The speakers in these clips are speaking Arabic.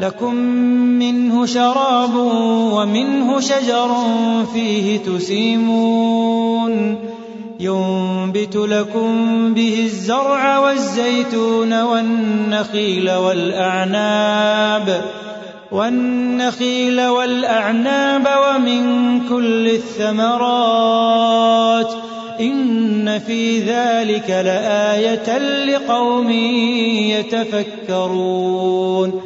لكم منه شراب ومنه شجر فيه تسيمون. ينبت لكم به الزرع والزيتون والنخيل والأعناب. والنخيل والأعناب ومن كل الثمرات. إن في ذلك لآية لقوم يتفكرون.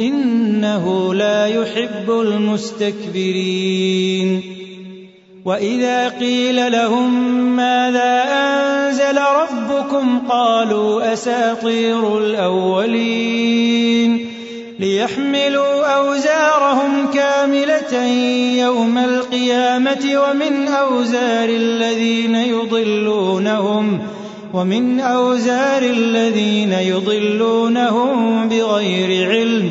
إنه لا يحب المستكبرين. وإذا قيل لهم ماذا أنزل ربكم قالوا أساطير الأولين. ليحملوا أوزارهم كاملة يوم القيامة ومن أوزار الذين يضلونهم ومن أوزار الذين يضلونهم بغير علم.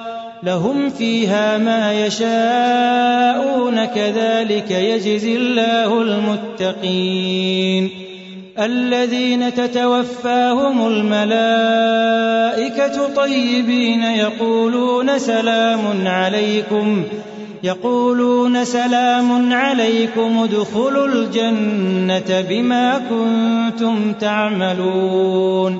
لهم فيها ما يشاءون كذلك يجزي الله المتقين. الذين تتوفاهم الملائكة طيبين يقولون سلام عليكم يقولون سلام عليكم ادخلوا الجنة بما كنتم تعملون.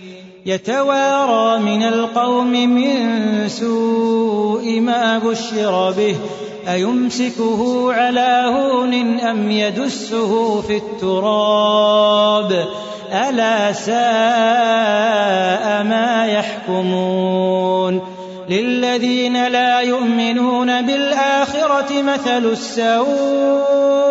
يتوارى من القوم من سوء ما بشر به أيمسكه على هون أم يدسه في التراب؟ ألا ساء ما يحكمون؟ للذين لا يؤمنون بالآخرة مثل السوء.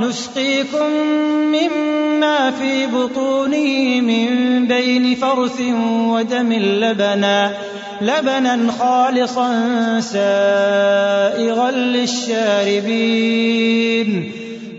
نسقيكم مما في بطونه من بين فرث ودم لبنا لبنا خالصا سائغا للشاربين.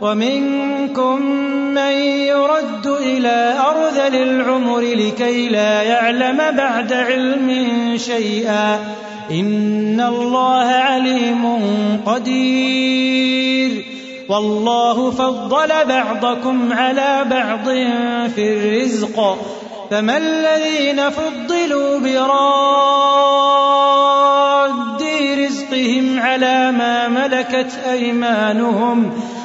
ومنكم من يرد إلى أرذل العمر لكي لا يعلم بعد علم شيئا. إن الله عليم قدير. والله فضل بعضكم على بعض في الرزق. فما الذين فضلوا براد رزقهم على ما ملكت أيمانهم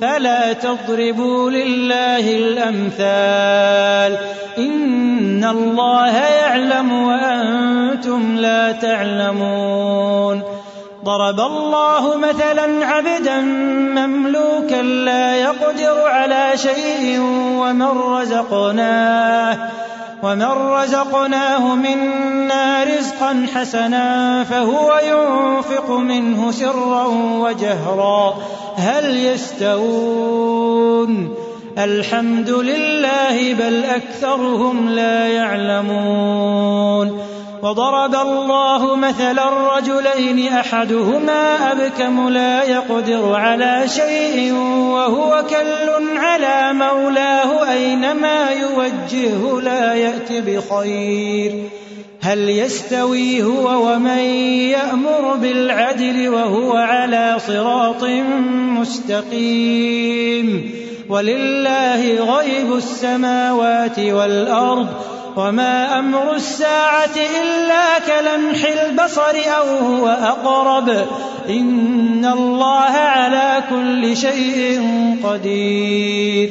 فلا تضربوا لله الأمثال. إن الله يعلم وأنتم لا تعلمون. ضرب الله مثلا عبدا مملوكا لا يقدر على شيء ومن رزقناه ومن رزقناه منا رزقا حسنا فهو ينفق منه سرا وجهرا. هل يستوون؟ الحمد لله بل أكثرهم لا يعلمون. وضرب الله مثلا رجلين أحدهما أبكم لا يقدر على شيء وهو كل على مولاه أينما يوجهه لا يأت بخير. هل يستوي هو ومن يأمر بالعدل وهو على صراط مستقيم؟ ولله غيب السماوات والأرض وما أمر الساعة إلا كلمح البصر أو هو أقرب. إن الله على كل شيء قدير.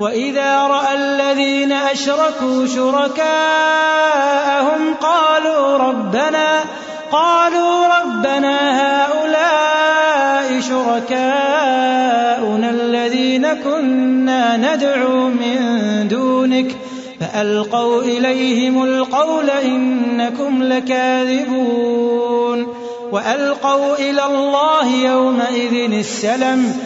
وإذا رأى الذين أشركوا شركاءهم قالوا ربنا قالوا ربنا هؤلاء شركاؤنا الذين كنا ندعو من دونك فألقوا إليهم القول إنكم لكاذبون وألقوا إلى الله يومئذ السلم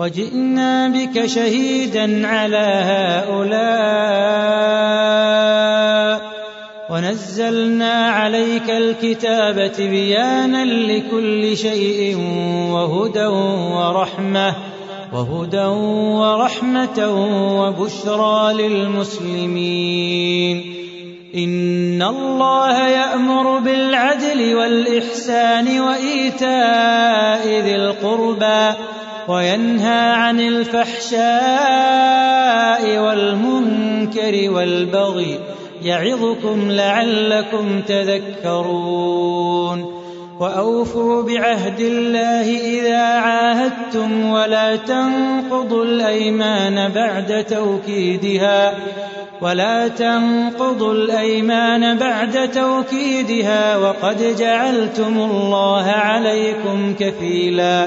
وجئنا بك شهيدا على هؤلاء ونزلنا عليك الكتاب تبيانا لكل شيء وهدى ورحمة وهدى ورحمة وبشرى للمسلمين. إن الله يأمر بالعدل والإحسان وإيتاء ذي القربى. وينهى عن الفحشاء والمنكر والبغي يعظكم لعلكم تذكرون. وأوفوا بعهد الله إذا عاهدتم ولا تنقضوا الأيمان بعد توكيدها. ولا تنقضوا الأيمان بعد توكيدها وقد جعلتم الله عليكم كفيلا.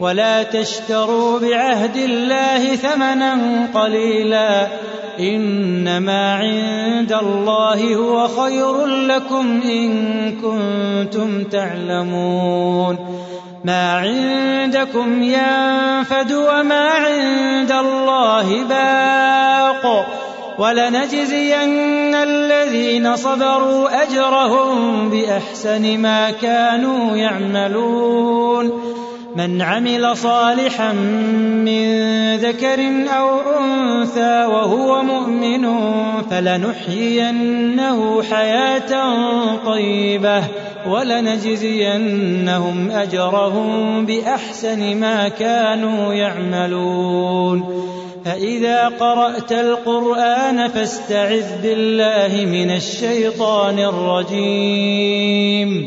ولا تشتروا بعهد الله ثمنا قليلا إنما عند الله هو خير لكم إن كنتم تعلمون ما عندكم ينفد وما عند الله باق ولنجزين الذين صبروا أجرهم بأحسن ما كانوا يعملون من عمل صالحا من ذكر أو أنثى وهو مؤمن فلنحيينه حياة طيبة ولنجزينهم أجرهم بأحسن ما كانوا يعملون. فإذا قرأت القرآن فاستعذ بالله من الشيطان الرجيم.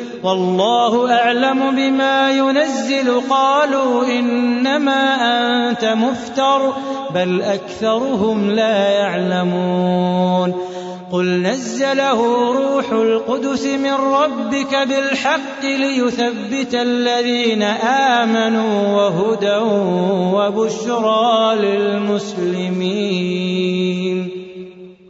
والله أعلم بما ينزل. قالوا إنما أنت مفتر بل أكثرهم لا يعلمون. قل نزله روح القدس من ربك بالحق ليثبت الذين آمنوا وهدى وبشرى للمسلمين.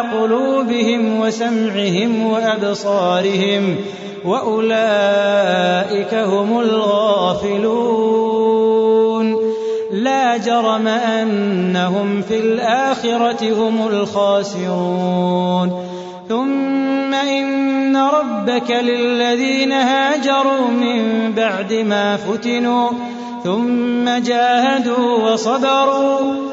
قلوبهم وسمعهم وأبصارهم وأولئك هم الغافلون. لا جرم أنهم في الآخرة هم الخاسرون. ثم إن ربك للذين هاجروا من بعد ما فتنوا ثم جاهدوا وصبروا.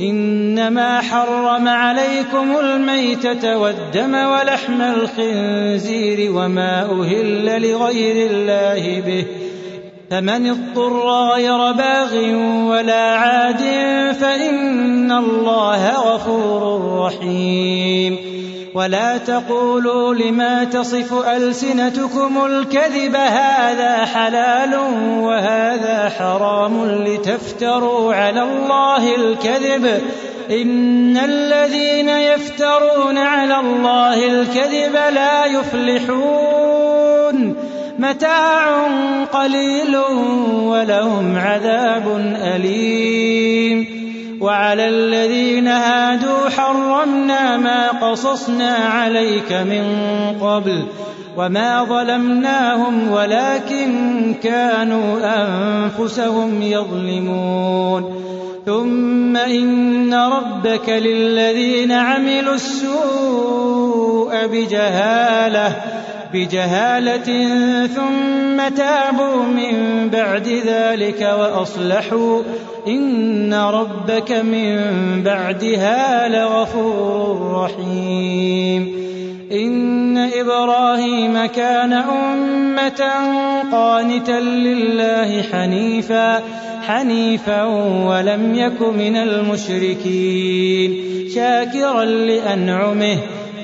إنما حرم عليكم الميتة والدم ولحم الخنزير وما أهل لغير الله به فمن اضطر غير باغ ولا عاد فإن الله غفور رحيم. ولا تقولوا لما تصف ألسنتكم الكذب هذا حلال وهذا حرام لتفتروا على الله الكذب. إن الذين يفترون على الله الكذب لا يفلحون. متاع قليل ولهم عذاب أليم. وعلى الذين هادوا حرمنا ما قصصنا عليك من قبل وما ظلمناهم ولكن كانوا أنفسهم يظلمون. ثم إن ربك للذين عملوا السوء بجهالة بجهالة ثم تابوا من بعد ذلك وأصلحوا إن ربك من بعدها لغفور رحيم. إن إبراهيم كان أمة قانتا لله حنيفا حنيفا ولم يك من المشركين. شاكرا لأنعمه